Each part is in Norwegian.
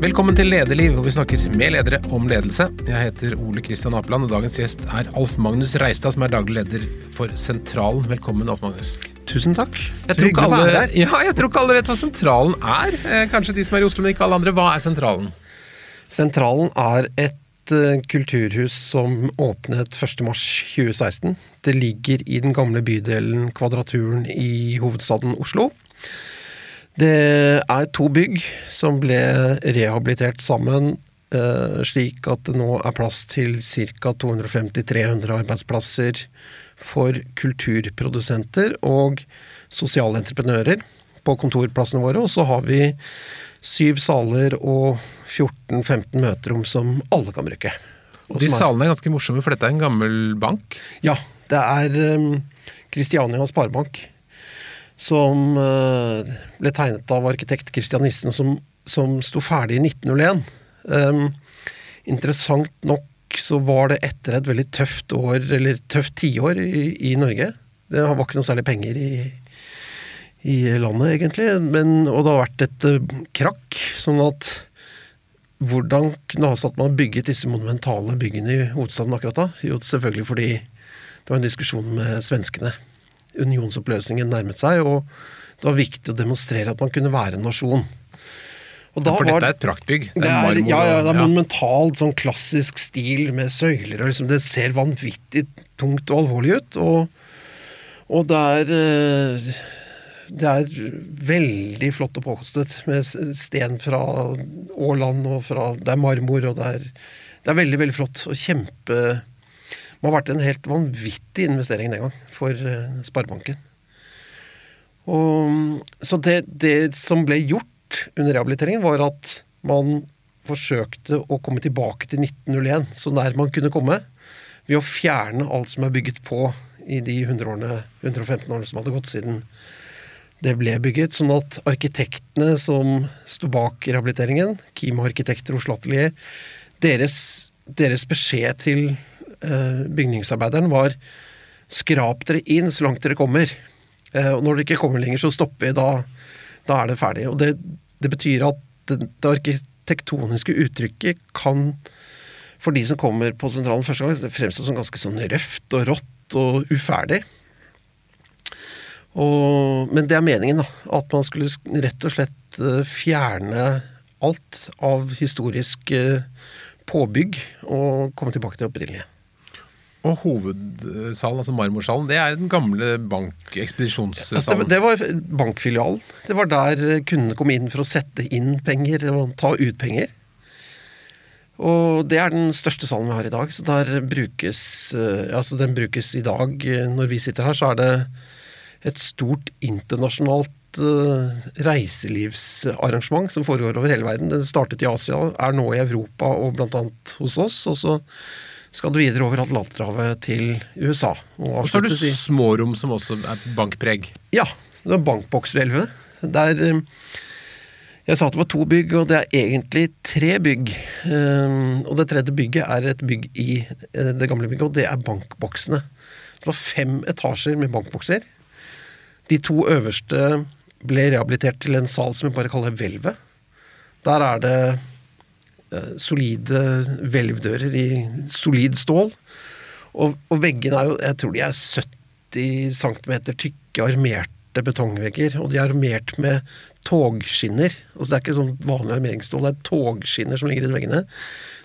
Velkommen til Lederliv, hvor vi snakker med ledere om ledelse. Jeg heter Ole Kristian Apeland, og dagens gjest er Alf Magnus Reistad, som er daglig leder for Sentralen. Velkommen, Alf Magnus. Tusen takk. Jeg tror, ikke alle, ja, jeg tror ikke alle vet hva Sentralen er. Eh, kanskje de som er i Oslo, men ikke alle andre. Hva er Sentralen? Sentralen er et uh, kulturhus som åpnet 1.3.2016. Det ligger i den gamle bydelen Kvadraturen i hovedstaden Oslo. Det er to bygg som ble rehabilitert sammen, uh, slik at det nå er plass til ca. 250-300 arbeidsplasser for kulturprodusenter og sosiale entreprenører på kontorplassene våre. Og så har vi syv saler og 14-15 møterom som alle kan bruke. Og de salene er ganske morsomme, for dette er en gammel bank? Ja, det er Kristiania Sparebank. Som uh, ble tegnet av arkitekt Christian Nissen, som, som sto ferdig i 1901. Um, interessant nok så var det etter et veldig tøft år, eller tøft tiår i, i Norge. Det var ikke noe særlig penger i, i landet, egentlig. Men, og det har vært et uh, krakk. Sånn at hvordan kunne ha satt man bygget disse monumentale byggene i hovedstaden akkurat da? Jo, selvfølgelig fordi det var en diskusjon med svenskene. Unionsoppløsningen nærmet seg, og det var viktig å demonstrere at man kunne være en nasjon. Og da For dette er et praktbygg? Det er, er ja, ja, det er ja. monumentalt, sånn klassisk stil med søyler. og liksom, Det ser vanvittig tungt og alvorlig ut. Og, og det er eh, det er veldig flott og påkostet, med sten fra Åland og fra Det er marmor, og det er, det er veldig, veldig flott. Og kjempe Det må ha vært en helt vanvittig investering den gang for uh, Sparebanken. Og, så det, det som ble gjort under rehabiliteringen, var at man forsøkte å komme tilbake til 1901, så nær man kunne komme, ved å fjerne alt som er bygget på i de 100 årene, 115 årene som hadde gått siden det ble bygget. Sånn at arkitektene som sto bak rehabiliteringen, Kimo Arkitekter Oslo Atelier, deres, deres beskjed til eh, bygningsarbeideren var skrap dere inn så langt dere kommer. Eh, og når dere ikke kommer lenger, så stopper vi. Da, da er det ferdig. Og det, det betyr at det, arkitektoniske uttrykket kan, for de som kommer på sentralen første gang, fremstå som ganske sånn røft og rått og uferdig. Og, men det er meningen, da. At man skulle rett og slett eh, fjerne alt av historisk eh, påbygg og komme tilbake til opprinnelige. Og hovedsalen, altså marmorsalen, det er den gamle bankekspedisjonssalen? Altså det, det, var bankfilialen. Det var der kundene kom inn for å sette inn penger og ta ut penger. Og det er den største salen vi har i dag. Så der brukes eh, Altså den brukes i dag. Når vi sitter her, så er det et stort internasjonalt uh, reiselivsarrangement som foregår over hele verden. Det startet i Asia, er nå i Europa og bl.a. hos oss. Og så skal du videre over Atlanterhavet til USA. Og, så har du smårom som også er bankpreg? Ja. Det er bankbokshvelvet. Der uh, jeg sa at det var to bygg, og det er egentlig tre bygg. Um, og det tredje bygget er et bygg i uh, det gamle bygget, og det er bankboksene. Det var fem etasjer med bankbokser. De to øverste ble rehabilitert til en sal som vi bare kaller hvelvet. Der er det eh, solide hvelvdører i solid stål. Og, og, veggene er jo Jeg tror de er 70 cm tykke armerte betongvegger. Og de er armert med togskinner. Altså Det er ikke sånn vanlig armeringsstål, det er togskinner som ligger i veggene.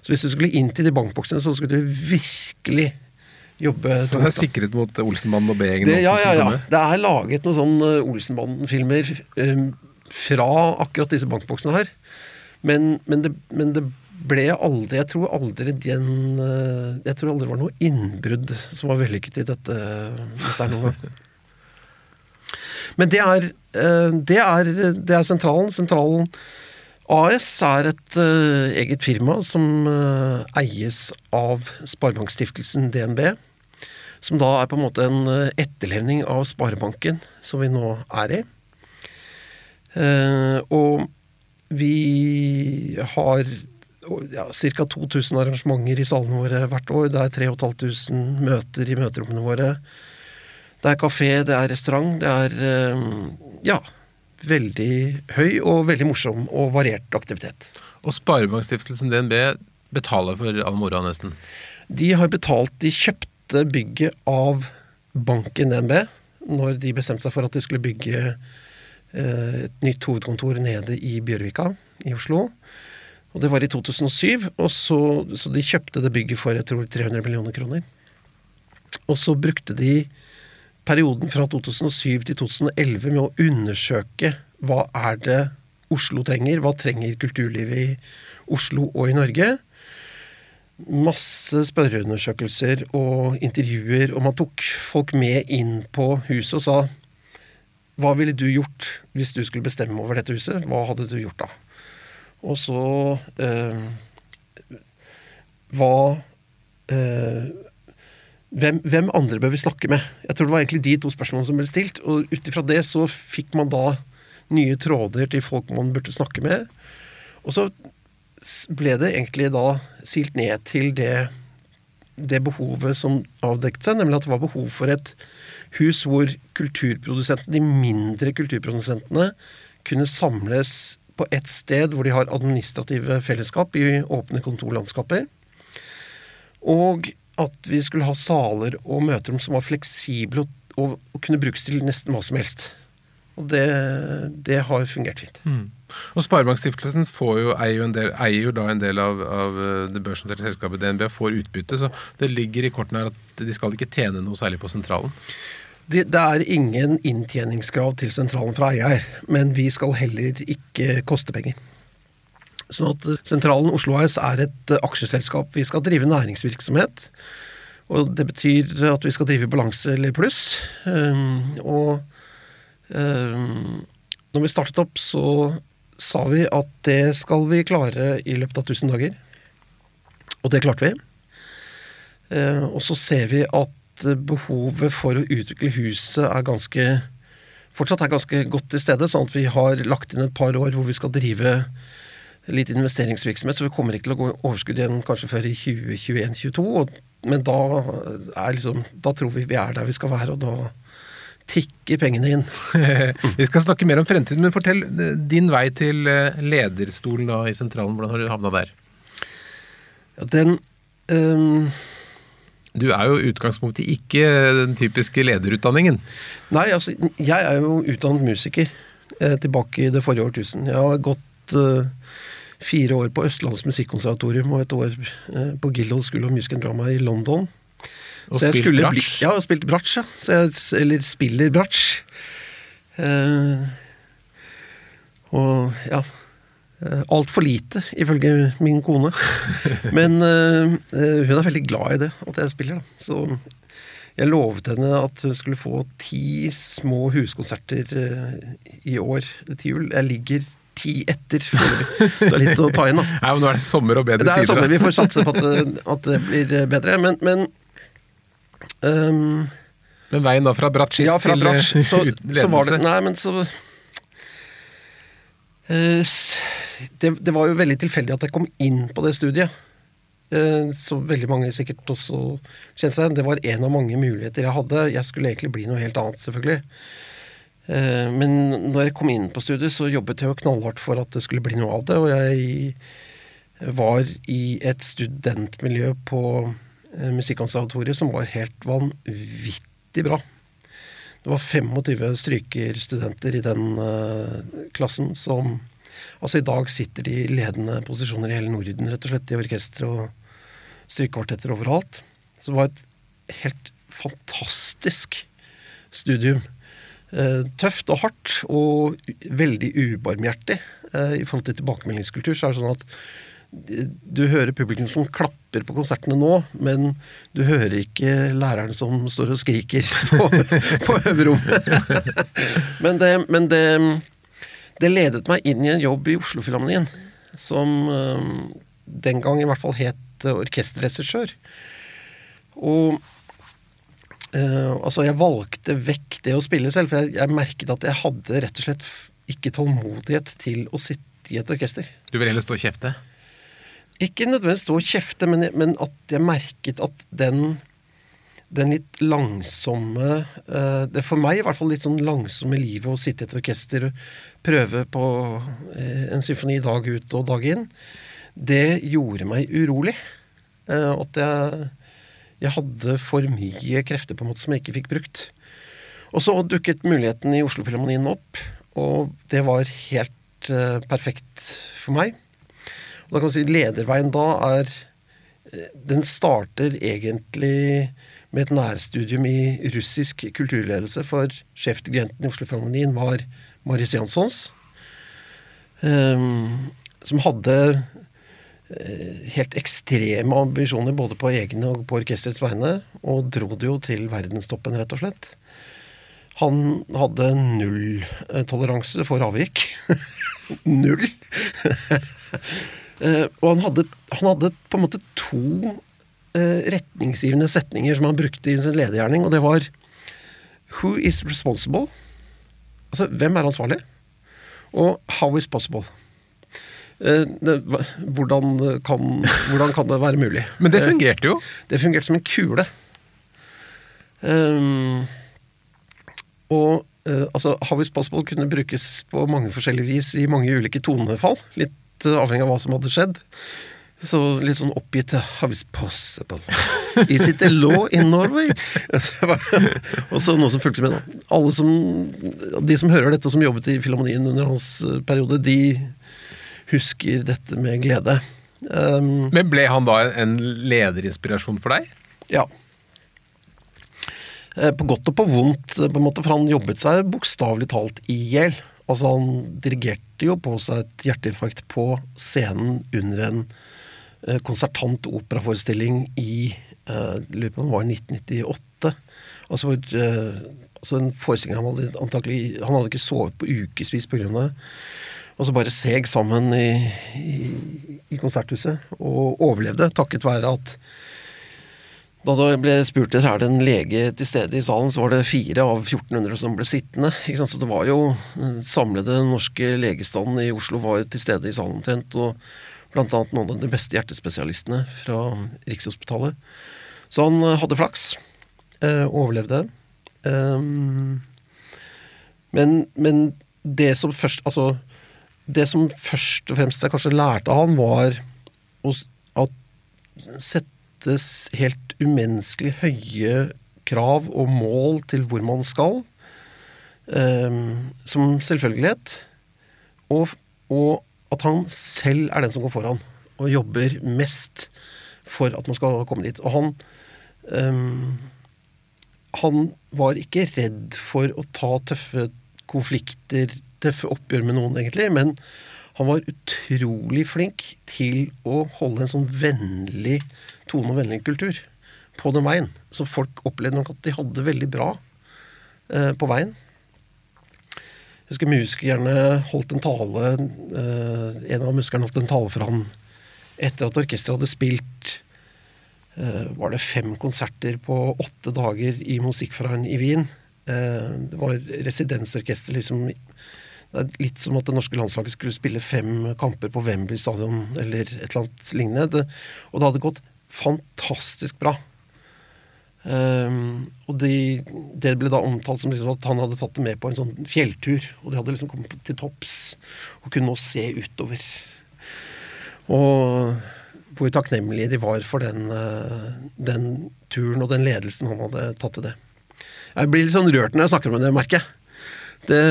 Så hvis du skulle inn til de bankboksene, så skulle du virkelig jobbe Så det er sikret mot Olsenbanden og B-gjengen? Ja, ja, ja. Det er laget noen sånne Olsenbanden-filmer um, fra akkurat disse bankboksene her. Men, men, det, men, det, ble aldri Jeg tror aldri den uh, Jeg tror aldri det var noe innbrudd som var vellykket i dette, dette gang. Men det er, uh, det er, det er sentralen. Sentralen AS er et uh, eget firma som eies av Sparebankstiftelsen DNB. Som da er på en måte en etterlevning av Sparebanken som vi nå er i. og vi har ja, ca. 2000 arrangementer i salene våre hvert år. Det er 3500 møter i møterommene våre. Det er kafé, det er restaurant, det er Ja veldig høy og veldig morsom og variert aktivitet. Og Sparebankstiftelsen DNB betaler for all moroa, nesten. De har betalt De kjøpte bygget av banken DNB når de bestemte seg for at de skulle bygge eh, et nytt hovedkontor nede i Bjørvika i Oslo. Og det var i 2007, og så, så de kjøpte det bygget for jeg tror 300 millioner kroner. Og så brukte de perioden fra 2007 til 2011 med å undersøke hva er det Oslo trenger, hva trenger kulturlivet i Oslo og i Norge. Masse spørreundersøkelser og intervjuer, og man tok folk med inn på huset og sa hva ville du gjort hvis du skulle bestemme over dette huset? Hva hadde du gjort da? Og så eh, Hva eh, hvem, hvem, andre bør vi snakke med? Jeg tror det var egentlig de to spørsmålene som ble stilt. Og ut ifra det så fikk man da nye tråder til folk man burde snakke med. Og så ble det egentlig da silt ned til det, det behovet som avdekket seg, nemlig at det var behov for et hus hvor kulturprodusentene, de mindre kulturprodusentene, kunne samles på ett sted hvor de har administrative fellesskap i åpne kontorlandskaper. Og at vi skulle ha saler og møterom som var fleksible og, og, kunne brukes til nesten hva som helst. Og det, det har fungert fint. Mm. Og Sparebankstiftelsen eier, jo del, eier, jo da en del av, av det børsnoterte selskapet DNB, får utbytte. Så det ligger i kortene her at de skal ikke tjene noe særlig på sentralen? Det, det er ingen inntjeningskrav til sentralen fra eier, men vi skal heller ikke koste penger. Sånn at Sentralen Oslo AS er et aksjeselskap. Vi skal drive næringsvirksomhet. Og det betyr at vi skal drive balanse eller pluss. Um, og um, når vi startet opp, så sa vi at det skal vi klare i løpet av 1000 dager. Og det klarte vi. Uh, og så ser vi at behovet for å utvikle huset er ganske fortsatt er ganske godt til stede, sånn at vi har lagt inn et par år hvor vi skal drive litt investeringsvirksomhet, så vi kommer ikke til å gå overskudd igjen kanskje før i 2021-2022. Men da, liksom, da tror vi vi er der vi skal være, og da tikker pengene inn. vi skal snakke mer om fremtiden, men fortell eh, din vei til eh, lederstolen da, i sentralen. Hvordan har du havna der? Ja, den um du er jo utgangspunktet ikke den typiske lederutdanningen. Nei, altså jeg er jo utdannet musiker eh, tilbake i det forrige årtusen. Jeg har gått eh, fire år på Østlands Musikkonservatorium og et år eh, på Guildhall School of Music and Drama i London. Og så spilt bratsj? Ja, og spilt bratsj, ja. Jeg, eller spiller bratsj. Eh, og ja Altfor lite, ifølge min kone. Men uh, hun er veldig glad i det, at jeg spiller. Da. Så jeg lovet henne at hun skulle få ti små huskonserter i år til jul. Jeg ligger ti etter. Så det er litt å ta inn, da. Nei, men Nå er det sommer og bedre tider. Det er sommer, Vi får satse på at, at det blir bedre. Men, men um, Men veien da fra bratsjist ja, fra bratsj, til så, utledelse? Så var det, nei, men så det, det, var jo veldig tilfeldig at jeg kom inn på det studiet. Uh, så veldig mange sikkert også kjente seg. Det var en av mange muligheter jeg hadde. Jeg skulle egentlig bli noe helt annet, selvfølgelig. Eh, men når jeg kom inn på studiet, så jobbet jeg jo knallhardt for at det skulle bli noe av det. Og jeg var i et studentmiljø på eh, Musikkonservatoriet som var helt vanvittig bra. Det var 25 strykerstudenter i den uh, klassen som Altså, i dag sitter de i ledende posisjoner i hele Norden, rett og slett, i orkestre og strykekvartetter overalt. Så det var et helt fantastisk studium. Uh, tøft og hardt og veldig ubarmhjertig. Uh, I forhold til tilbakemeldingskultur så er det sånn at du hører publikum som klapper på konsertene nå, men du hører ikke læreren som står og skriker på, på øverrommet. men, det, men det, det, ledet meg inn i en jobb i Oslofilharmonien som den gang i hvert fall het orkesterregissør. Og Uh, altså, jeg valgte vekk det å spille selv, for jeg, jeg, merket at jeg hadde rett og slett ikke tålmodighet til å sitte i et orkester. Du vil heller stå og kjefte? Ikke nødvendigvis stå og kjefte, men, men, at jeg merket at den den litt langsomme eh, Det er for meg i hvert fall litt sånn langsomme livet å sitte i et orkester og prøve på eh, en symfoni dag ut og dag inn, det gjorde meg urolig. Eh, at jeg, jeg hadde for mye krefter på en måte som jeg ikke fikk brukt. Og så dukket muligheten i Oslo-filharmonien opp, og det var helt uh, perfekt for meg. Da kan man si Lederveien da er eh, Den starter egentlig med et nærstudium i russisk kulturledelse, for sjefdirigenten i Oslo-filharmonien var Maris Janssons. Um, som hadde uh, helt ekstreme ambisjoner både på egne og på orkesterets vegne, og dro det jo til verdenstoppen, rett og slett. Han hadde null toleranse for avvik. null! uh, og han hadde, han hadde på en måte to retningsgivende setninger som han brukte i sin ledergjerning, og det var Who is responsible? Altså, hvem er ansvarlig? Og how is possible? Eh, det, hvordan, kan, hvordan, kan, det være mulig? Men det fungerte jo. Det fungerte som en kule. Um, og uh, altså, how is possible kunne brukes på mange forskjellige vis i mange ulike tonefall. Litt uh, avhengig av hva som hadde skjedd. Så litt sånn oppgitt How is possible? Is it a law in Norway? og så noe som fulgte med, da. Alle som, de som hører dette, og som jobbet i Filharmonien under hans eh, periode, de husker dette med glede. Um, Men ble han da en lederinspirasjon for deg? Ja. Eh, på godt og på vondt, på en måte, for han jobbet seg bokstavelig talt i hjel. Altså, han dirigerte jo på seg et hjerteinfarkt på scenen under en Eh, konsertant operaforestilling i uh, lurer på om det var 1998. Altså, uh, altså en forestilling han hadde antakelig Han hadde ikke sovet på ukevis pga. det. Og så bare seg sammen i, i, i, konserthuset, og overlevde takket være at da det ble spurt etter er det en lege til stede i salen, så var det fire av 1400 som ble sittende. Så det var jo den samlede norske legestanden i Oslo var til stede i salen omtrent. og Blant annet noen av de beste hjertespesialistene fra Rikshospitalet. Så han eh, hadde flaks. Eh, overlevde. Um, men, men, det som først Altså, det som først og fremst jeg kanskje lærte av han, var å, at settes helt umenneskelig høye krav og mål til hvor man skal, um, som selvfølgelighet. Og, og at han selv er den som går foran og jobber mest for at man skal komme dit. Og han um, Han var ikke redd for å ta tøffe konflikter, tøffe oppgjør med noen, egentlig, men han var utrolig flink til å holde en sånn vennlig tone og vennlig kultur på den veien. Så folk opplevde nok at de hadde det veldig bra eh, på veien. Jeg husker musikerne holdt en tale eh, En av musikerne holdt en tale for han etter at orkesteret hadde spilt eh, Var det fem konserter på åtte dager i Musikkverein i Wien? Uh, det var residensorkester, liksom. Det er litt som at det norske landslaget skulle spille fem kamper på Wembley stadion eller et eller annet lignende. Det, og det hadde gått fantastisk bra. Um, og de, det ble da omtalt som liksom at han hadde tatt det med på en sånn fjelltur. Og de hadde liksom kommet til topps og kunne nå se utover. Og hvor takknemlige de var for den, uh, den, turen og den ledelsen han hadde tatt til det. Jeg blir litt sånn rørt når jeg snakker om det, merker jeg. Det,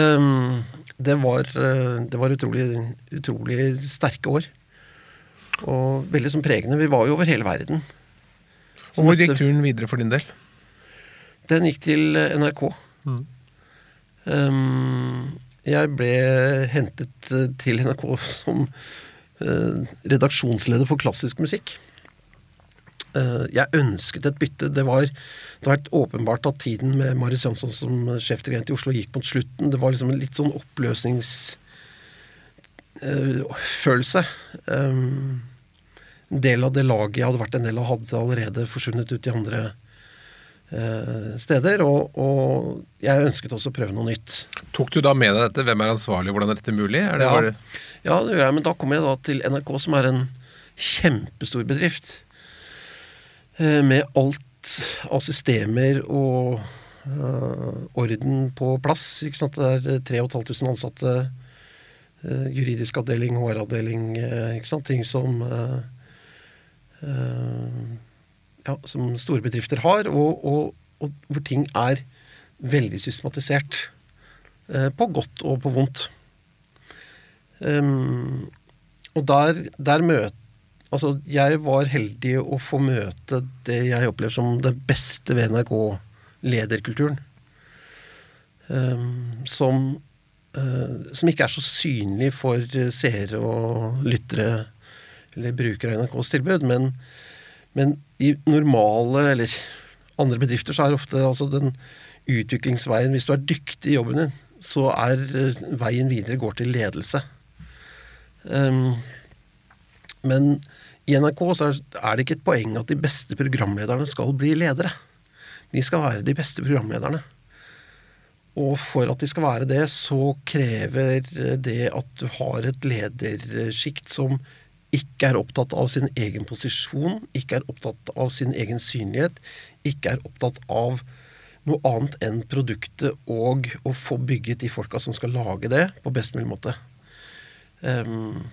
det, var, uh, det var utrolig, utrolig sterke år. Og veldig sånn pregende. Vi var jo over hele verden. Og Hvor gikk turen videre for din del? Den gikk til eh, NRK. Mm. Um, jeg ble hentet eh, til NRK som uh, redaksjonsleder for klassisk musikk. Uh, jeg ønsket et bytte. Det var, det var åpenbart at tiden med Marius Jansson som sjefdirigent i Oslo gikk mot slutten. Det var liksom en litt sånn oppløsningsfølelse. Uh, um, en del av det laget jeg hadde vært en del av, hadde allerede forsvunnet ut i andre eh, steder. Og, og, jeg ønsket også å prøve noe nytt. Tok du da med deg dette? Hvem er ansvarlig? Hvordan er dette mulig? Er det ja, bare... ja, det gjør jeg. Men da kom jeg da til NRK, som er en kjempestor bedrift. Eh, med alt av systemer og øh, orden på plass. Ikke sant? Det er 3500 ansatte, øh, juridisk avdeling, HR-avdeling, ikke ting som ja, som store bedrifter har, og, og, og hvor ting er veldig systematisert. eh, på godt og på vondt. Um, og der, der møt, Altså, jeg var heldig å få møte det jeg opplever som det beste ved NRK-lederkulturen. Um, som, uh, som ikke er så synlig for seere og lyttere eller brukere av NRKs tilbud, men, men i normale eller andre bedrifter så er ofte altså den utviklingsveien Hvis du er dyktig i jobben din, så er eh, veien videre går til ledelse. Um, men i NRK så er det ikke et poeng at de beste programlederne skal bli ledere. De skal være de beste programlederne. Og for at de skal være det, så krever det at du har et ledersjikt som ikke er opptatt av sin egen posisjon, ikke er opptatt av sin egen synlighet, ikke er opptatt av noe annet enn produktet og å få bygget de folka som skal lage det, på best mulig måte. Um,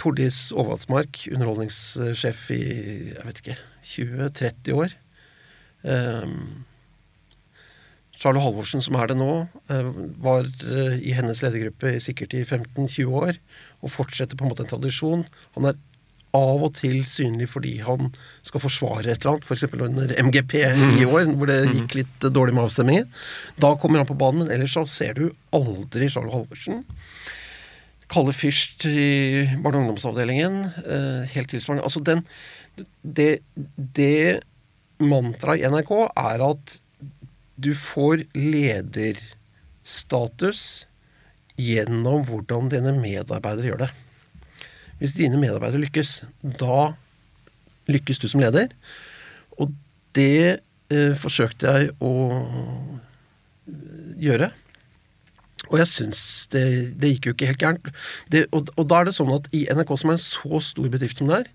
Tordis Aavatsmark, underholdningssjef i jeg vet ikke, 20-30 år. Um, Charlo Halvorsen, som er det nå, eh, var eh, i hennes ledergruppe sikkert i 15-20 år, og fortsetter på en måte en tradisjon. Han er av og til synlig fordi han skal forsvare et eller annet, f.eks. under MGP i år, hvor det gikk litt dårlig med avstemningen. Da kommer han på banen, men ellers så ser du aldri Charlo Halvorsen. Kalle Fyrst i barne- og ungdomsavdelingen. Eh, helt tilsvarende. Altså den Det, det mantraet i NRK er at du får lederstatus gjennom hvordan dine medarbeidere gjør det. Hvis dine medarbeidere lykkes, da lykkes du som leder. Og det eh, forsøkte jeg å gjøre. Og jeg syns det, det gikk jo ikke helt gærent. Det, og, og da er det sånn at i NRK, som er en så stor bedrift som det er,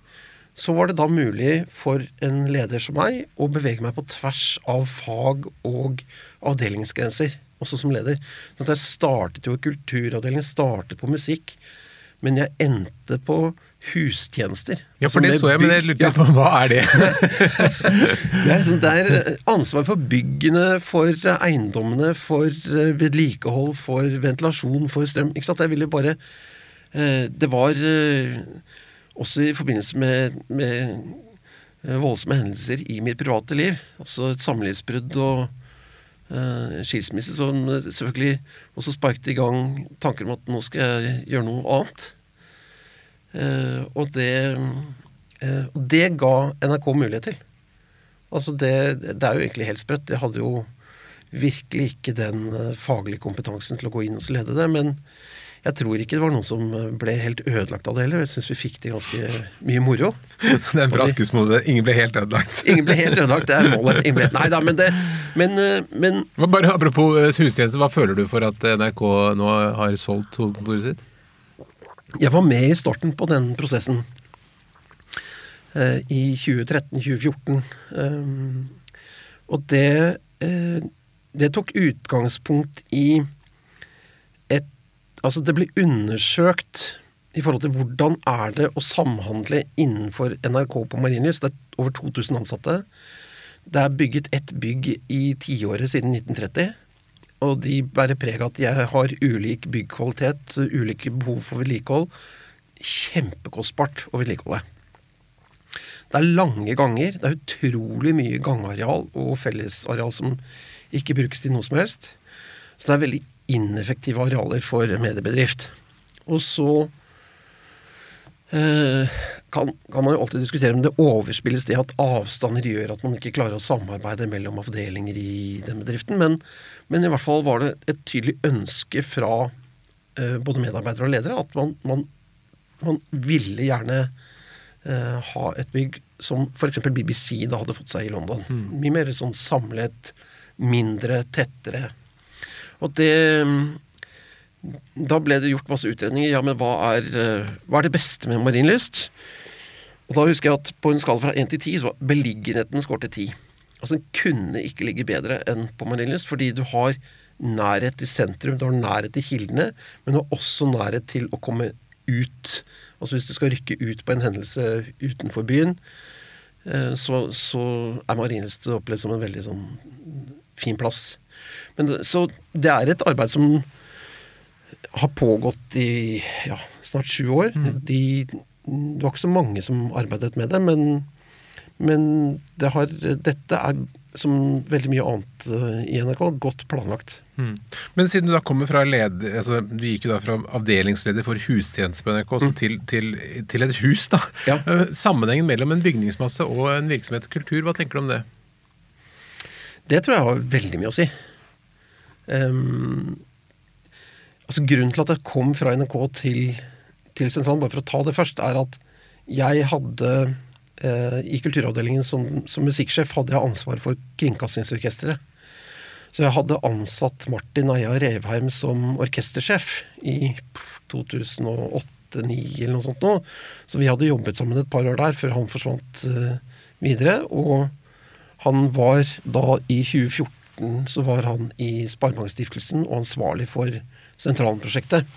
så var det da mulig for en leder som meg å bevege meg på tvers av fag og avdelingsgrenser, også som leder. Sånn at jeg startet jo i kulturavdelingen, startet på musikk, men jeg endte på hustjenester. Ja, for det så jeg, men jeg lurte Ja. på hva er det? Det er, liksom, det er eh, ansvar for byggene, for eh, eiendommene, for eh, vedlikehold, for ventilasjon, for strøm. Ikke sant? Jeg ville bare Det var også i forbindelse med, med voldsomme hendelser i mitt private liv, altså et samlivsbrudd og skilsmisse, som eh, selvfølgelig også sparket i gang tanker om at nå skal jeg gjøre noe annet. Eh, og det, eh, det ga NRK mulighet til. Altså det, det er jo egentlig helt sprøtt. Jeg hadde jo virkelig ikke den eh, faglige kompetansen til å gå inn og lede det. Men jeg tror ikke det var noen som ble helt ødelagt av det heller. Jeg syns vi fikk til ganske mye moro. Det er en bra skussmåte. Ingen ble helt ødelagt. Ingen ble helt ødelagt, det er målet. Ble, nei da, men det Men, eh, men Bare Apropos eh, hustjeneste, hva føler du for at NRK nå har solgt hovedkontoret sitt? jeg var med i starten på den prosessen. eh, I 2013-2014. Um, og det Det tok utgangspunkt i Altså, det blir undersøkt i forhold til hvordan er det å samhandle innenfor NRK på Marienlyst. Det er over 2000 ansatte. Det er bygget ett bygg i tiåret siden 1930. Og de bærer preg av at jeg har ulik byggkvalitet, ulike behov for vedlikehold. Kjempekostbart å vedlikeholde. Det er lange ganger. Det er utrolig mye gangareal og fellesareal som ikke brukes til noe som helst. Så det er veldig ineffektive arealer for mediebedrift. Og så eh, kan, kan man jo alltid diskutere om det overspilles det at avstander gjør at man ikke klarer å samarbeide mellom avdelinger i den bedriften. Men, men i hvert fall var det et tydelig ønske fra eh, både medarbeidere og ledere at man, man, man ville gjerne eh, ha et bygg som f.eks. BBC da hadde fått seg i London. Mye mer sånn samlet, mindre, tettere. Og det Da ble det gjort masse utredninger. Ja, men hva er, eh, hva er det beste med marinlyst? Og da husker jeg at på en skala fra 1 til 10, så var beliggenheten skåret til 10. Altså den kunne ikke ligge bedre enn på Marienlyst, fordi du har nærhet til sentrum, du har nærhet til kildene, men du har også nærhet til å komme ut. Altså hvis du skal rykke ut på en hendelse utenfor byen, eh, så, så er Marienlyst opplevd som en veldig sånn fin plass. Men så det er et arbeid som har pågått i ja, snart sju år. De, det var ikke så mange som arbeidet med det, men, men det har, dette er som veldig mye annet eh, i NRK godt planlagt. Mm. Men siden du da kommer fra led, altså Du gikk jo da fra avdelingsleder for hustjeneste på NRK mm. til, til, til et hus, da. Ja. Eh, Sammenhengen mellom en bygningsmasse og en virksomhetskultur, hva tenker du om det? Det tror jeg har veldig mye å si. Ehm, altså Grunnen til at jeg kom fra NRK til, til sentralen, bare for å ta det først, er at jeg hadde eh, I kulturavdelingen som, som musikksjef hadde jeg ansvar for Kringkastingsorkesteret. Så jeg hadde ansatt Martin Eia Revheim som orkestersjef i 2008-2009 eller noe sånt nå. Så vi hadde jobbet sammen et par år der før han forsvant eh, videre. Og han var da i 2014 så var han i Sparebankstiftelsen og ansvarlig for Sentralen-prosjektet.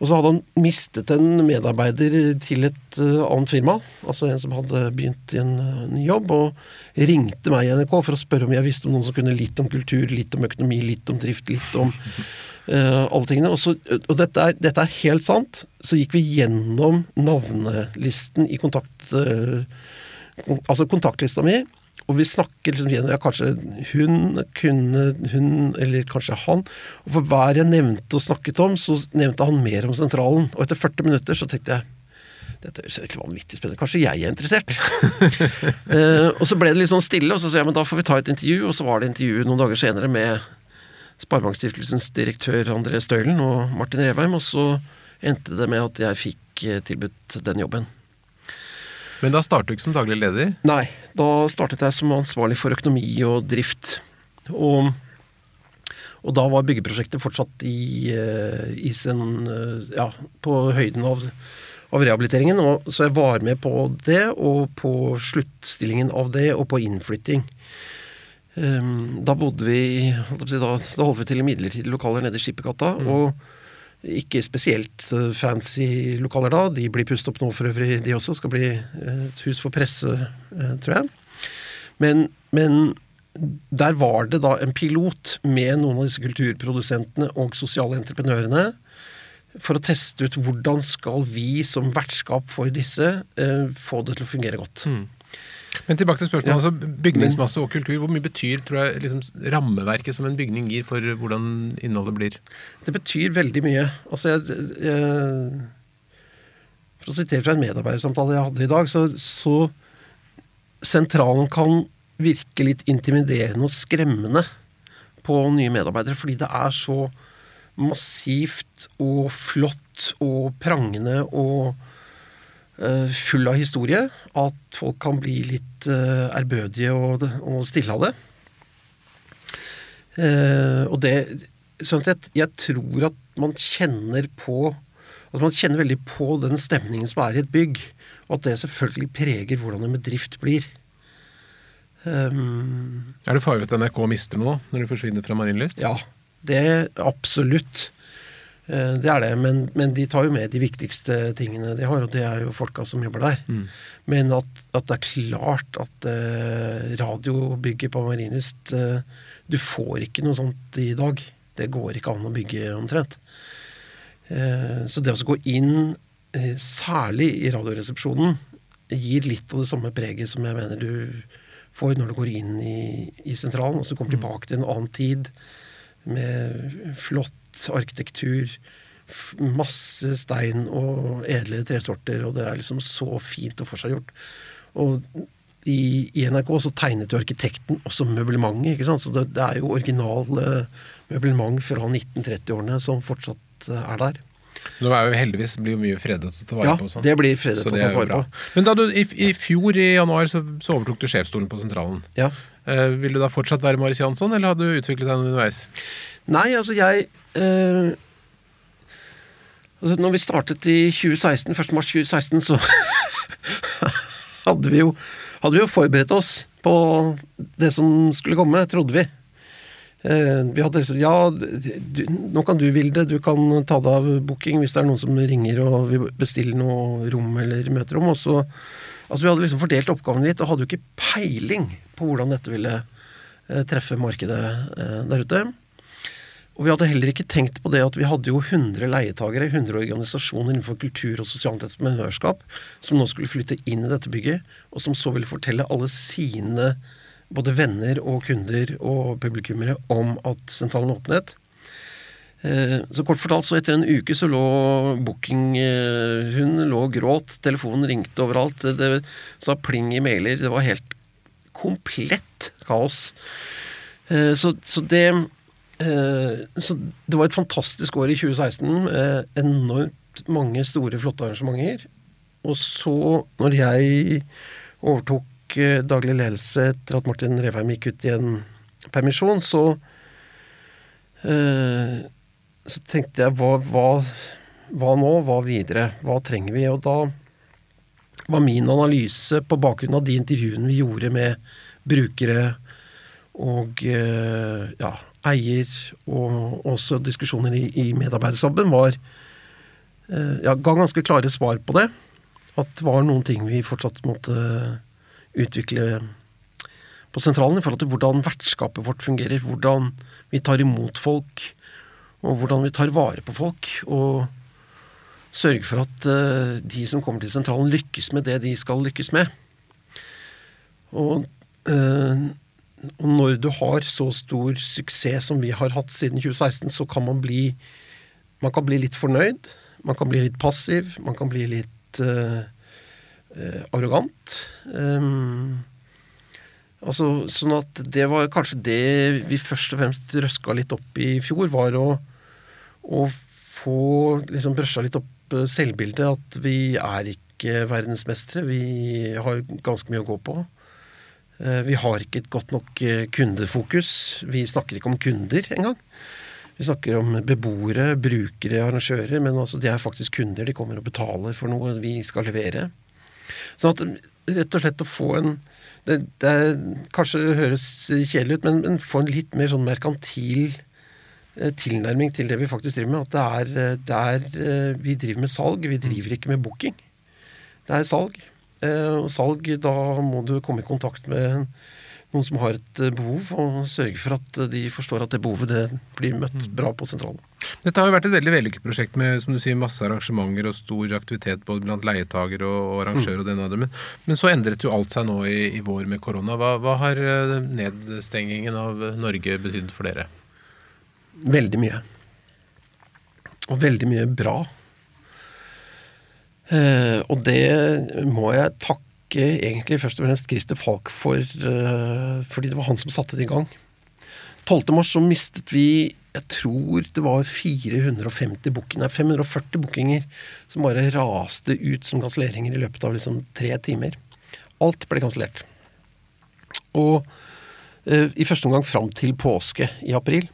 Og så hadde han mistet en medarbeider til et eh, annet firma, altså en som hadde begynt i en eh, ny jobb, og ringte meg i NRK for å spørre om jeg visste om noen som kunne litt om kultur, litt om økonomi, litt om drift, litt om uh, alle tingene. Og, så, og dette, er, dette er helt sant. Så gikk vi gjennom navnelisten i kontakt... Uh, altså kontaktlista mi, og vi snakker liksom gjennom ja, kanskje hun kunne hun, eller kanskje han. Og for hver jeg nevnte og snakket om, så nevnte han mer om sentralen. Og etter 40 minutter så tenkte jeg dette høres helt vanvittig spennende Kanskje jeg er interessert? uh, og så ble det litt sånn stille, og så sa jeg men da får vi ta et intervju. Og så var det intervju noen dager senere med Sparebankstiftelsens direktør André Støylen og Martin Revheim, og så endte det med at jeg fikk eh, tilbudt den jobben. Men da startet du ikke som daglig leder? Nei, da startet jeg som ansvarlig for økonomi og drift. Og, og da var byggeprosjektet fortsatt i, eh, i sin eh, Ja, på høyden av, av rehabiliteringen. Og, så jeg var med på det, og på sluttstillingen av det, og på innflytting. Um, da bodde vi da, da holdt vi til i midlertidige lokaler nede i Skippergata. Og ikke spesielt fancy lokaler da. De blir pustet opp nå for øvrig, de også. Skal bli eh, et hus for presse, eh, tror jeg. Men, men der var det da en pilot med noen av disse kulturprodusentene og sosiale entreprenørene for å teste ut hvordan skal vi som vertskap for disse eh, få det til å fungere godt. Men tilbake til spørsmålet. Ja. altså Bygningsmasse og kultur. Hvor mye betyr tror jeg, liksom, rammeverket som en bygning gir for hvordan innholdet blir? Det betyr veldig mye. Altså, jeg, jeg, for å sitere fra en medarbeidersamtale jeg hadde i dag, så, så sentralen kan virke litt intimiderende og skremmende på nye medarbeidere, fordi det er så massivt og flott og prangende og full av historie at folk kan bli litt eh, ærbødige og, og stille av det. Eh, og det sånn jeg, jeg tror at man kjenner på at man kjenner veldig på den stemningen som er i et bygg, og at det selvfølgelig preger hvordan en bedrift blir. Um, Er det farlig at NRK mister noe når de forsvinner fra Marienlyst? ja, det absolutt. Eh, Det er det, men, men de tar jo med de viktigste tingene de har, og det er jo folka som jobber der. Mm. Men at, at det er klart at eh, radiobygget på Marienlyst eh, Du får ikke noe sånt i dag. Det går ikke an å bygge omtrent. Eh, så det å gå inn, eh, særlig i Radioresepsjonen, gir litt av det samme preget som jeg mener du får når du går inn i, i sentralen. og så kommer tilbake til en annen tid med flott arkitektur, masse stein og edle tresorter, og det er liksom så fint og forseggjort. Og i, i NRK så tegnet jo arkitekten også møblementet, ikke sant. Så det, det er jo original eh, møblement fra 1930-årene som fortsatt eh, er der. Nå er jo heldigvis blir jo mye fredet å ta vare Ja, på. Ja, sånn. det blir fredet å ta vare på. Men da du i, i fjor i januar så, så overtok du sjefsstolen på sentralen. Ja. Uh, vil du da fortsatt være Maris Jansson, eller har du utviklet deg underveis? Nei, altså jeg eh, altså Når vi startet i 2016, 1. mars 2016, så hadde vi, jo, hadde vi jo forberedt oss på det som skulle komme, trodde vi. Eh, vi hadde liksom Ja, du, nå kan du, Vilde, du kan ta deg av booking hvis det er noen som ringer og vil bestille noe rom eller møterom. Og så Altså, vi hadde liksom fordelt oppgavene litt og hadde jo ikke peiling på hvordan dette ville eh, treffe markedet eh, der ute. Og vi hadde heller ikke tenkt på det at vi hadde jo 100 leietagere, 100 organisasjoner innenfor kultur og sosialt entreprenørskap, som nå skulle flytte inn i dette bygget, og som så ville fortelle alle sine både venner og kunder og publikummere om at sentralen åpnet. Eh, så kort fortalt, så etter en uke så lå booking Hun lå og gråt, telefonen ringte overalt, det sa pling i mailer. Det var helt komplett kaos. Eh, så, så det eh, Så det var et fantastisk år i 2016. Enormt mange store, flotte arrangementer. Og så, når jeg overtok daglig ledelse etter at Martin Revheim gikk ut i en permisjon, så så tenkte jeg hva, hva, hva, nå? Hva videre? Hva trenger vi? Og da var min analyse på bakgrunn av de intervjuene vi gjorde med brukere og eh, ja, eier, og også diskusjoner i, i medarbeiderstaben, var eh, ja, ga ganske klare svar på det. At det var noen ting vi fortsatt måtte utvikle på sentralen i forhold til hvordan vertskapet vårt fungerer. Hvordan vi tar imot folk og hvordan vi tar vare på folk. Og sørger for at uh, de som kommer til sentralen, lykkes med det de skal lykkes med. Og, og, når du har så stor suksess som vi har hatt siden 2016, så kan man bli man kan bli litt fornøyd. Man kan bli litt passiv. Man kan bli litt uh, arrogant. Um, altså, sånn at det var kanskje det vi først og fremst røska litt opp i fjor, var å å få liksom brøsja litt opp eh, selvbildet. At vi er ikke verdensmestere. Vi har ganske mye å gå på. Eh, vi har ikke et godt nok eh, kundefokus. Vi snakker ikke om kunder engang. Vi snakker om beboere, brukere, arrangører, men altså de er faktisk kunder. De kommer og betaler for noe vi skal levere. Sånn at rett og slett å få en det, det er, Kanskje høres kjedelig ut, men, men få en litt mer sånn merkantil Eh, tilnærming til det vi faktisk driver med. At det er, det er, Vi driver med salg, vi driver ikke med booking. Det er salg. Og salg, da må du komme i kontakt med noen som har et behov, og sørge for at de forstår at det behovet det blir møtt mm. bra på sentralen. Dette har jo vært et veldig vellykket prosjekt med som du sier, masse arrangementer og stor aktivitet både blant leietager og, arrangør. Mm. og den men, men, så endret jo alt seg nå i, i vår med korona. Hva, hva har nedstengingen av Norge betydd for dere? Veldig mye. Og veldig mye bra. Eh, og det må jeg takke egentlig først og fremst Christer Falk for, eh, fordi det var han som satte det i gang. 12. mars så mistet vi jeg tror det var 450 booking, nei, 540 bookinger som bare raste ut som kanselleringer i løpet av liksom tre timer. Alt ble kansellert. Og eh, i første omgang fram til påske i april.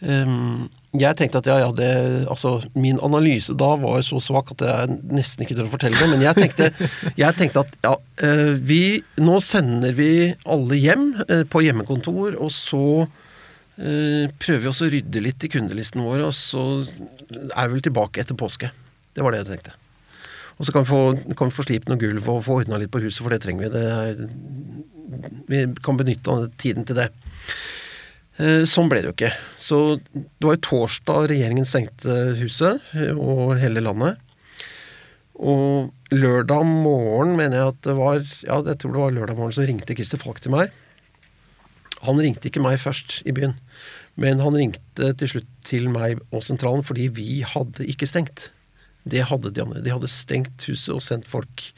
Um, jeg tenkte at ja, ja, det, altså, Min analyse da var så svak at jeg nesten ikke tør å fortelle det. Men jeg tenkte, jeg tenkte at ja, uh, vi Nå sender vi alle hjem uh, på hjemmekontor, og så uh, prøver vi også å rydde litt i kundelisten vår, og så er vi vel tilbake etter påske. Det var det jeg tenkte. Og så kan vi få, kan vi få slipt noe gulv og få ordna litt på huset, for det trenger vi. Det er, vi kan benytte tiden til det. Eh, sånn ble det jo ikke. Så det var jo torsdag regjeringen stengte huset eh, og hele landet. Og lørdag morgen, mener jeg at det var Ja, jeg tror det var lørdag morgen, så ringte Christer Falk til meg. Han ringte ikke meg først i byen, men han ringte til slutt til meg og sentralen fordi vi hadde ikke stengt. Det hadde de andre. De hadde stengt huset og sendt folk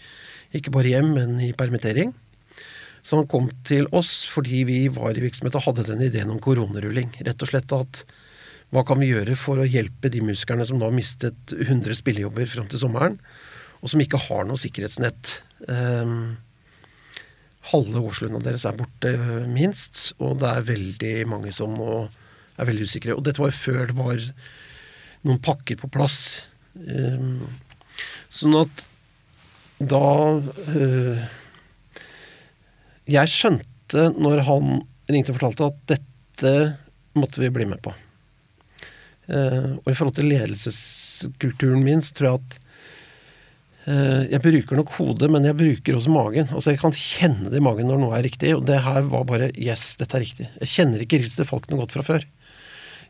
ikke bare hjem, men i permittering. Han kom til oss fordi vi var i virksomhet og hadde den ideen om koronarulling. Rett og slett at hva kan vi gjøre for å hjelpe de musikerne som nå har mistet 100 spillejobber fram til sommeren, og som ikke har noe sikkerhetsnett. Um, halve årslønna deres er borte, minst, og det er veldig mange som nå er veldig usikre. Og dette var før det var noen pakker på plass. Um, sånn at da øh, Jeg skjønte når han ringte og fortalte at dette måtte vi bli med på. Uh, og i forhold til ledelseskulturen min, så tror jeg at uh, jeg bruker nok hodet, men jeg bruker også magen. Altså Jeg kan kjenne det i magen når noe er riktig, og det her var bare Yes, dette er riktig. Jeg kjenner ikke Christer Falk noe godt fra før.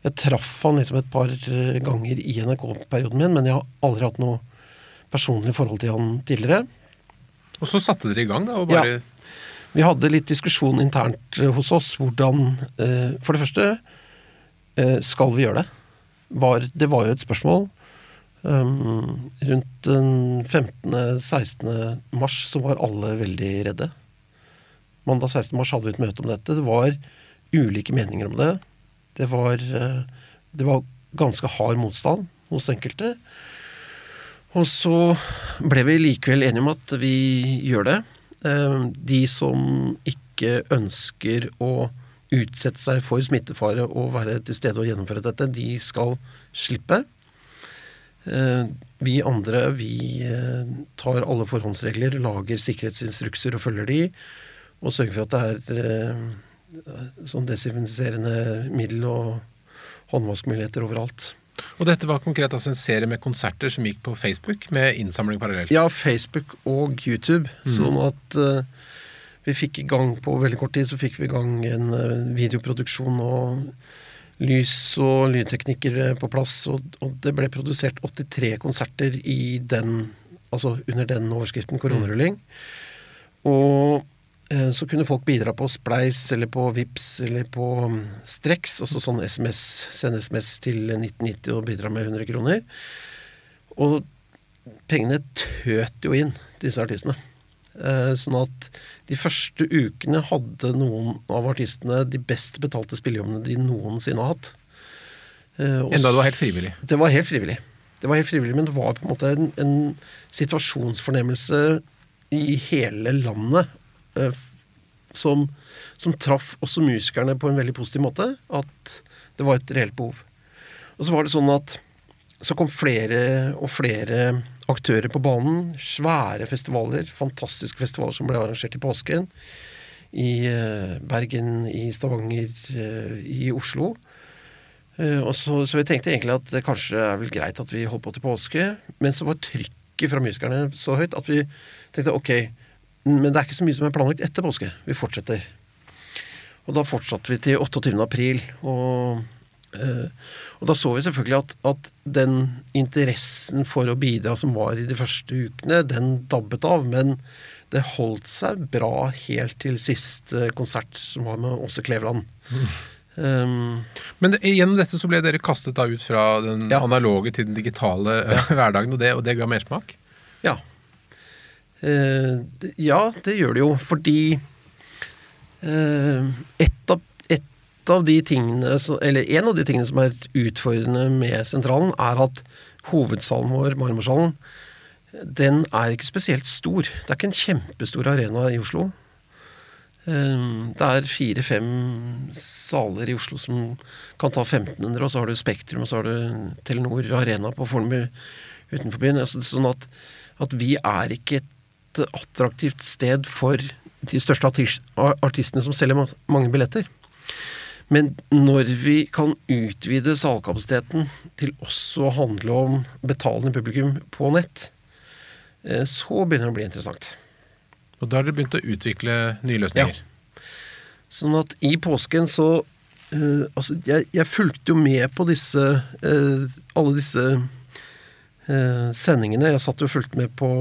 Jeg traff han liksom et par eh, ganger i NRK-perioden min, men jeg har aldri hatt noe personlig forhold til han tidligere. Og så satte dere i gang, da? og bare... Ja. Vi hadde litt diskusjon internt eh, hos oss hvordan eh, For det første, eh, skal vi gjøre det? Var, det var jo et spørsmål. Um, rundt den 15.-16. mars så var alle veldig redde. Mandag 16. mars hadde vi et møte om dette. Det var ulike meninger om det. Det var, det var ganske hard motstand hos enkelte. Og så ble vi likevel enige om at vi gjør det. Eh, de som ikke ønsker å utsette seg for smittefare og være til stede og gjennomføre dette, de skal slippe. Eh, vi andre vi eh, tar alle forhåndsregler, lager sikkerhetsinstrukser og følger de, og sørger for at det er sånn desinfiserende middel og håndvaskmuligheter overalt. Og dette var konkret altså en serie med konserter som gikk på Facebook med innsamling parallelt? Ja, Facebook og YouTube. Mm. Sånn at uh, vi fikk i gang på veldig kort tid så fikk vi i gang en uh, videoproduksjon og lys og lydteknikker eh, på plass. Og, og, det ble produsert 83 konserter i den, altså under den overskriften koronarulling. Mm. Og så kunne folk bidra på Spleis eller på Vips eller på mm, Strex, altså sånn SMS, sende SMS til 1990 og bidra med 100 kroner. Og pengene tøt jo inn, disse artistene. Eh, sånn at de første ukene hadde noen av artistene de best betalte spillejobbene de noensinne har hatt. Eh, Enda det var helt frivillig? Det var helt frivillig. Det var helt frivillig, Men det var på en måte en, en situasjonsfornemmelse i hele landet Eh, som, som, traff også musikerne på en veldig positiv måte. At det var et reelt behov. Og så var det sånn at så kom flere og flere aktører på banen. Svære festivaler, fantastiske festivaler som ble arrangert i påsken. I eh, Bergen, i Stavanger, eh, i Oslo. Så, så, vi tenkte egentlig at det kanskje er vel greit at vi holdt på til påske. Men så var trykket fra musikerne så høyt at vi tenkte ok, men det er ikke så mye som er planlagt etter påske. Vi fortsetter. Og da fortsatte vi til 28. april. Og, øh, og da så vi selvfølgelig at, at, den interessen for å bidra som var i de første ukene, den dabbet av. Men det holdt seg bra helt til siste konsert, som var med Åse Kleveland. Mm. Um, Men det, gjennom dette så ble dere kastet da ut fra den ja. analoge til den digitale ja. hverdagen, og det, og det ga mersmak? Ja. Uh, ja, det gjør det jo, fordi uh, et, av, et, av, de tingene Eller en av de tingene som er utfordrende med sentralen, er at hovedsalen vår, Marmorsalen, den er ikke spesielt stor. Det er ikke en kjempestor arena i Oslo. Uh, det er fire-fem saler i Oslo som kan ta 1500, og så har du Spektrum, og så har du Telenor Arena på Fornebu utenfor byen. Altså, sånn at, at vi er ikke et attraktivt sted for de største artistene som selger mange billetter. Men når vi kan utvide salgskapasiteten til også å handle om betalende publikum på nett, eh, så begynner det å bli interessant. Og da har dere begynt å utvikle nye løsninger? Ja. Sånn at i påsken så uh, Altså, jeg, jeg, fulgte jo med på disse uh, Alle disse uh, sendingene. Jeg satt jo og fulgte med på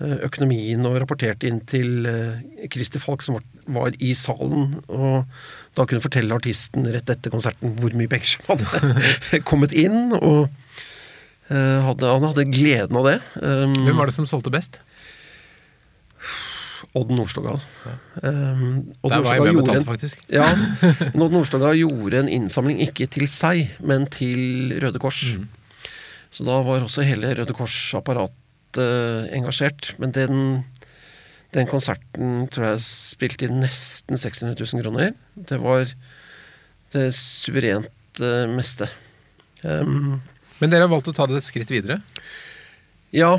økonomien og rapporterte inn til eh, Christer Falk, som var i salen. Og da kunne fortelle artisten rett etter konserten hvor mye penger som hadde kommet inn. Og eh, hadde, han hadde gleden av det. Um, Hvem var det som solgte best? Odd Nordstoga. Ja. Um, Der var jeg med betalte, faktisk. Ja, Odd Nordstoga gjorde en innsamling ikke til seg, men til Røde Kors. Mm. Så da var også hele Røde Kors-apparatet engasjert. Men den, den, konserten tror jeg spilte inn nesten 600 000 kroner. Det var det suverent uh, meste. Um, men dere har valgt å ta det et skritt videre? Ja.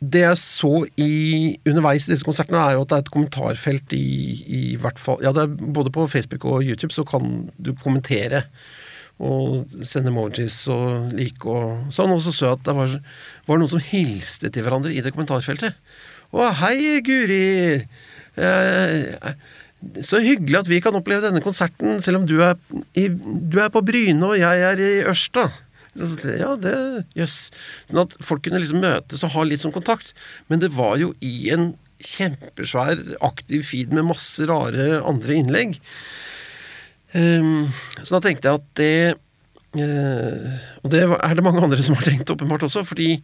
det jeg så i, underveis i disse konsertene, er jo at det er et kommentarfelt i, i hvert fall Ja, er både på Facebook og YouTube så kan du kommentere og sende emojis og like og sånn. Og så så jeg at det var, var noen som hilste til hverandre i det kommentarfeltet. Å, hei, Guri! Eh, så hyggelig at vi kan oppleve denne konserten, selv om du er, i, du er på Bryne og jeg er i Ørsta. Ja, det Jøss. Yes. Sånn at folk kunne liksom møtes og ha litt sånn kontakt. Men det var jo i en kjempesvær aktiv feed med masse rare andre innlegg. Um, så da tenkte jeg at det uh, Og det er det mange andre som har tenkt, åpenbart også. fordi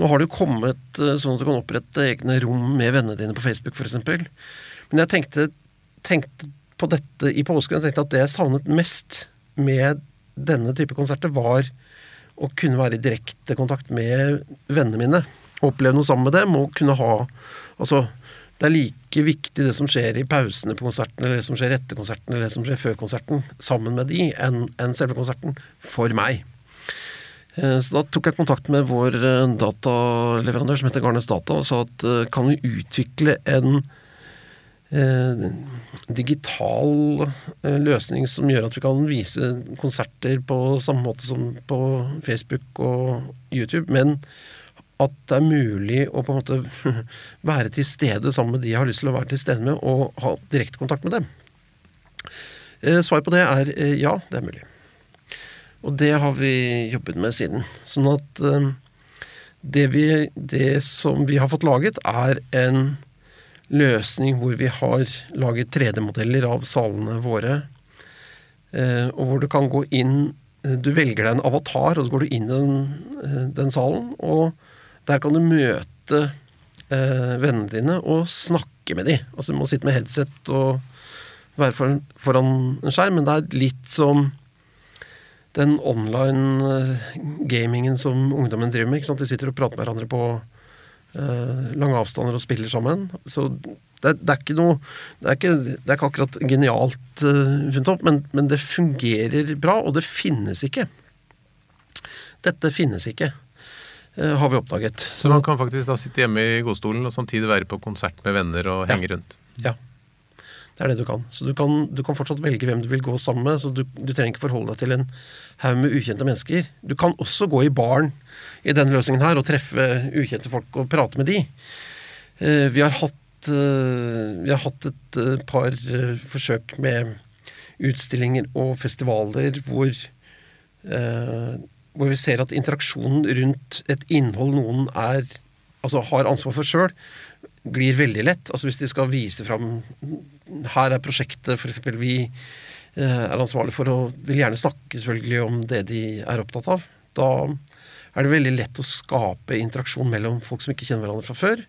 nå har det jo kommet uh, sånn at du kan opprette egne rom med vennene dine på Facebook, f.eks. Men jeg tenkte, tenkte, på dette i påsken og tenkte at det jeg savnet mest med denne type konserter, var å kunne være i direkte kontakt med vennene mine. Oppleve noe sammen med dem og kunne ha Altså, det er like viktig det som skjer i pausene på konserten, eller det som skjer etter konserten, eller det som skjer før konserten, sammen med de, enn en selve konserten, for meg. Eh, så da tok jeg kontakt med vår eh, dataleverandør som heter Garnes Data, og sa at eh, kan vi utvikle en eh, digital løsning som gjør at vi kan vise konserter på samme måte som på Facebook og YouTube, men at det er mulig å på en måte være til stede sammen med de jeg har lyst til å være til stede med, og ha direkte kontakt med dem. Eh, Svaret på det er eh, ja, det er mulig. Og det har vi jobbet med siden. Sånn at eh, det, vi, det som vi har fått laget, er en løsning hvor vi har laget 3D-modeller av salene våre, og hvor du kan gå inn Du velger deg en avatar, og så går du inn i den, den salen, og der kan du møte eh, vennene dine og snakke med dem. Altså Du må sitte med headset og være foran, foran en skjerm, men det er litt som den online eh, gamingen som ungdommen driver med. De sitter og prater med hverandre på eh, lange avstander og spiller sammen. Så det, det, er ikke noe Det er ikke, det er ikke akkurat genialt uh, funnet opp, men, men, det fungerer bra, og det finnes ikke. Dette finnes ikke. Eh, har vi oppdaget. Så man kan faktisk da sitte hjemme i godstolen og samtidig være på konsert med venner og henge ja. rundt? Ja. Det er det du kan. Så du kan, du kan fortsatt velge hvem du vil gå sammen med. så Du, du trenger ikke forholde deg til en haug med ukjente mennesker. Du kan også gå i baren i denne løsningen her og treffe ukjente folk og prate med de. Eh, vi har hatt, eh, vi har hatt et par forsøk med utstillinger og festivaler hvor hvor vi ser at interaksjonen rundt et innhold noen er, altså har ansvar for sjøl, glir veldig lett. Altså Hvis de skal vise fram Her er prosjektet f.eks. vi eh, er ansvarlig for, og vil gjerne snakke selvfølgelig om det de er opptatt av. Da er det veldig lett å skape interaksjon mellom folk som ikke kjenner hverandre fra før.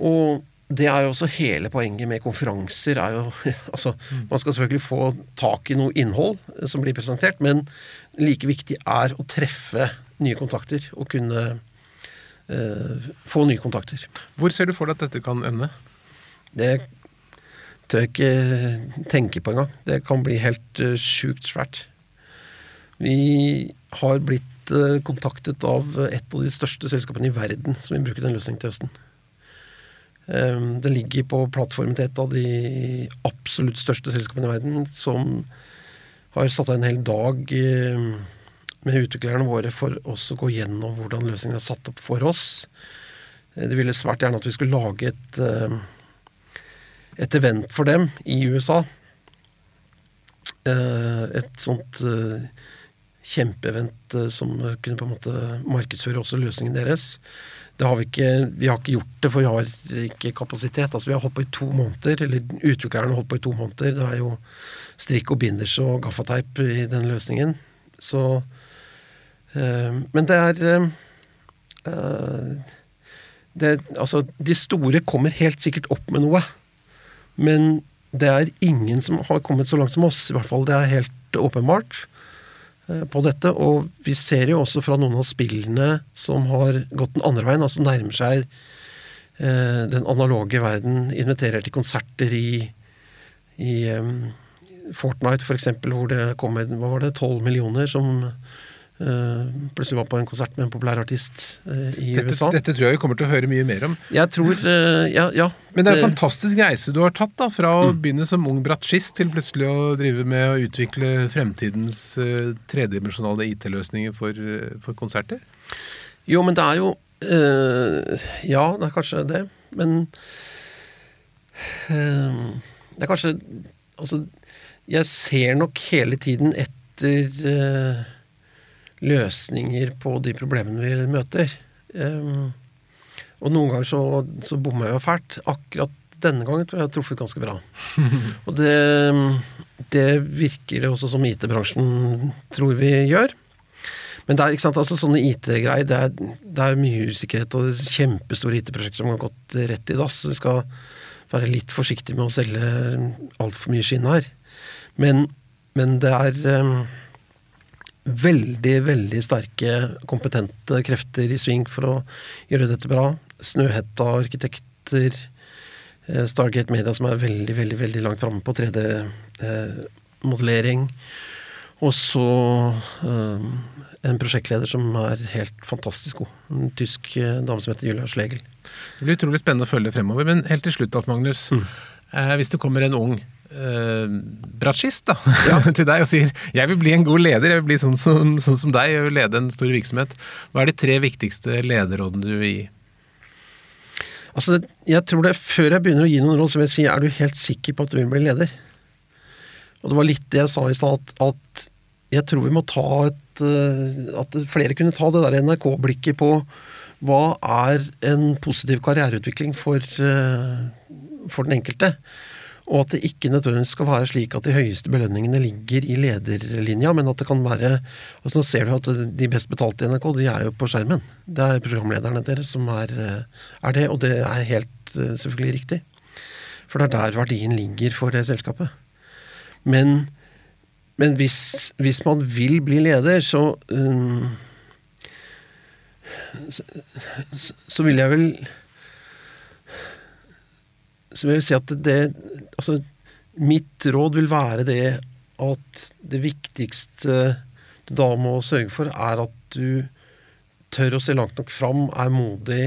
Og det er jo også hele poenget med konferanser. er jo, altså. Man skal selvfølgelig få tak i noe innhold som blir presentert, men like viktig er å treffe nye kontakter og kunne eh, få nye kontakter. Hvor ser du for deg at dette kan ende? Det tør jeg ikke tenke på engang. Det kan bli helt uh, sjukt svært. Vi har blitt uh, kontaktet av et av de største selskapene i verden som vil bruke den løsningen til høsten. Um, det ligger på plattformen til et av de absolutt største selskapene i verden, som har satt av en hel dag eh, med utviklerne våre for oss å gå gjennom hvordan løsningen er satt opp for oss. Eh, de ville svært gjerne at vi skulle lage et, eh, et event for dem i USA. Et sånt kjempeevent som kunne på en måte markedsføre også løsningen deres. Det har vi ikke vi har ikke gjort det, for vi har ikke kapasitet. Altså Vi har holdt på i to måneder, eller utviklerne har holdt på i to måneder. Det er jo strikk og binders og gaffateip i den løsningen. Så øh, Men det er øh, det, Altså, de store kommer helt sikkert opp med noe. Men det er ingen som har kommet så langt som oss, i hvert fall. Det er helt åpenbart på dette. Og vi ser jo også fra noen av spillene som har gått den andre veien, altså nærmer seg den analoge verden, inviterer til konserter i, i Fortnite f.eks., hvor det kom med hva var det, 12 millioner som eh, plutselig var på en konsert med en populær artist eh, i Dette, USA. dette tror jeg vi kommer til å høre mye mer om. Jeg tror eh, Ja. ja Men det er en fantastisk reise du har tatt, da, fra Mm. å begynne som ung bratsjist til plutselig å drive med å utvikle fremtidens uh, tredimensjonale IT-løsninger for, uh, for konserter. Jo, men det er jo uh, Ja, det er kanskje det, men eh, Det er kanskje Altså, jeg ser nok hele tiden etter eh, løsninger på de problemene vi møter. Um, og noen ganger så, så bommer jeg jo fælt. Akkurat denne gangen tror jeg jeg har truffet ganske bra. og det, det virker det også som IT-bransjen tror vi gjør. Men det er ikke sant, altså sånne IT-greier, det, det er mye usikkerhet og kjempestore IT-prosjekter som har gått rett i dass. Vi skal være litt forsiktige med å selge altfor mye skinn her. Men, men det er em, veldig, veldig sterke, kompetente krefter i sving for å gjøre dette bra. Snøhetta, arkitekter, eh, Stargate Media som er veldig, veldig, veldig langt framme på 3D-modellering. Og så eh, en prosjektleder som er helt fantastisk god. En tysk eh, dame som heter Julia Schlegel. Det blir utrolig spennende å følge fremover. Men helt til slutt, Alf Magnus. Eh, hvis det kommer en ung eh, bratsjist da, til deg og sier jeg vil bli en god leder, jeg vil bli sånn som, sånn som deg, jeg vil lede en stor virksomhet. Hva er de tre viktigste lederrådene du vil gi? Altså, jeg tror det, Før jeg begynner å gi noen råd, så vil jeg si er du helt sikker på at du vil bli leder? Og det var litt det jeg sa i stad, at, at jeg tror vi må ta et eh, At flere kunne ta det der NRK-blikket på hva er en positiv karriereutvikling for, eh, for den enkelte. Og at det ikke nødvendigvis skal være slik at de høyeste belønningene ligger i lederlinja, men at det kan være altså Nå ser du at de best betalte i NRK, de er jo på skjermen. Det er programlederne deres som er, eh, er det, og det er helt eh, selvfølgelig riktig. For det er der verdien ligger for det selskapet. Men, men hvis, hvis man vil bli leder, så um, så, så- vil jeg vel Så vil jeg si at det Altså, mitt råd vil være det at det viktigste du da må sørge for, er at du tør å se langt nok fram, er modig,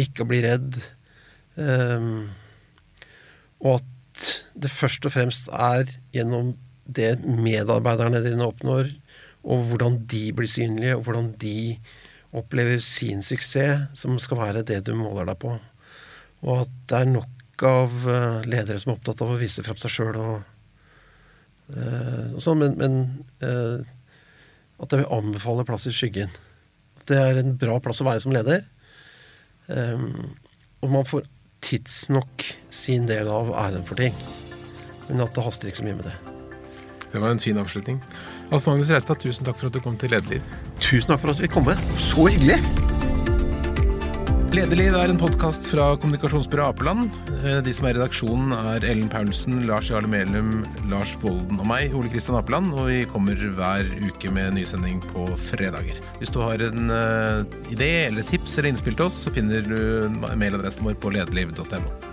ikke bli redd. Um, og at det først og fremst er gjennom det medarbeiderne dine oppnår, og hvordan de blir synlige, og hvordan de opplever sin suksess, som skal være det du måler deg på. Og at det er nok av eh, ledere som er opptatt av å vise frem seg sjøl og, eh, og sånn, men, men eh, at jeg vil anbefale plass i skyggen. At det er en bra plass å være som leder. Um, og man får tidsnok sin del av æren for ting. Men at det haster ikke så mye med det. Det var en fin avslutning. Alf Magnus Reistad, tusen takk for at du kom til Lederliv. Tusen takk for at vi kom med. Så hyggelig! Lederliv er en podkast fra kommunikasjonsbyrået Apeland. Eh, De som er i redaksjonen er Ellen Paulsen, Lars Jarle Melum, Lars Bolden og meg, Ole Kristian Apeland. Og vi kommer hver uke med nysending på fredager. Hvis du har en eh, idé eller tips eller innspill til oss, så finner du mailadressen vår på lederliv.no.